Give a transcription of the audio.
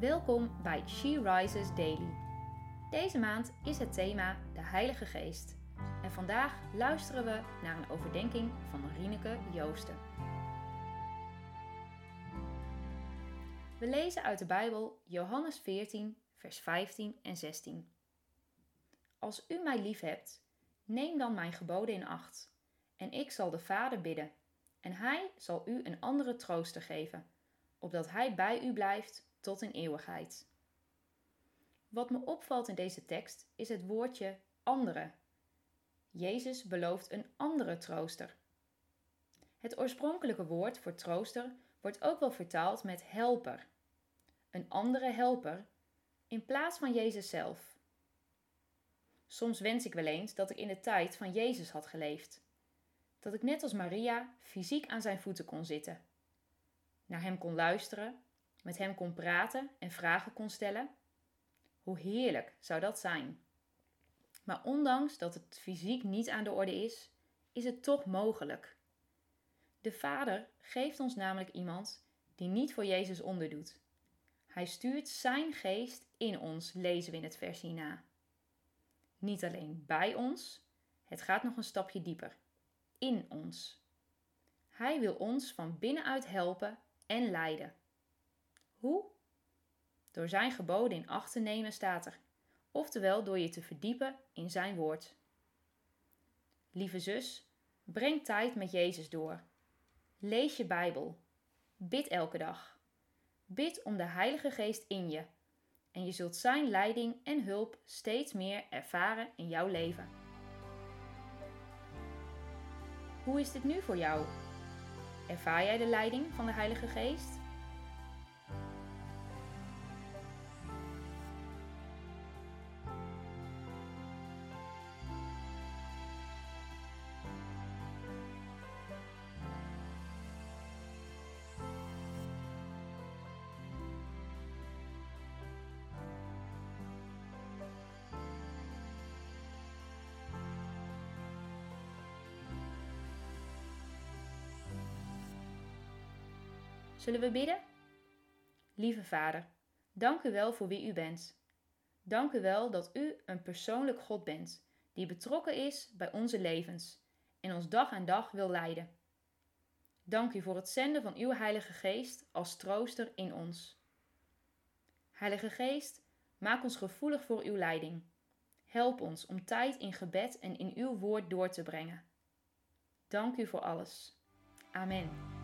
Welkom bij She Rises Daily. Deze maand is het thema de Heilige Geest. En vandaag luisteren we naar een overdenking van Marieneke Joosten. We lezen uit de Bijbel Johannes 14, vers 15 en 16. Als u mij lief hebt, neem dan mijn geboden in acht. En ik zal de Vader bidden, en hij zal u een andere trooster geven, opdat hij bij u blijft tot in eeuwigheid. Wat me opvalt in deze tekst is het woordje andere. Jezus belooft een andere trooster. Het oorspronkelijke woord voor trooster wordt ook wel vertaald met helper. Een andere helper in plaats van Jezus zelf. Soms wens ik wel eens dat ik in de tijd van Jezus had geleefd. Dat ik net als Maria fysiek aan zijn voeten kon zitten, naar hem kon luisteren met hem kon praten en vragen kon stellen? Hoe heerlijk zou dat zijn? Maar ondanks dat het fysiek niet aan de orde is, is het toch mogelijk. De Vader geeft ons namelijk iemand die niet voor Jezus onderdoet. Hij stuurt zijn geest in ons, lezen we in het vers hierna. Niet alleen bij ons, het gaat nog een stapje dieper. In ons. Hij wil ons van binnenuit helpen en leiden. Hoe? Door zijn geboden in acht te nemen staat er, oftewel door je te verdiepen in zijn woord. Lieve zus, breng tijd met Jezus door. Lees je Bijbel. Bid elke dag. Bid om de Heilige Geest in je. En je zult Zijn leiding en hulp steeds meer ervaren in jouw leven. Hoe is dit nu voor jou? Ervaar jij de leiding van de Heilige Geest? Zullen we bidden? Lieve Vader, dank u wel voor wie u bent. Dank u wel dat u een persoonlijk God bent, die betrokken is bij onze levens en ons dag aan dag wil leiden. Dank u voor het zenden van uw Heilige Geest als trooster in ons. Heilige Geest, maak ons gevoelig voor uw leiding. Help ons om tijd in gebed en in uw woord door te brengen. Dank u voor alles. Amen.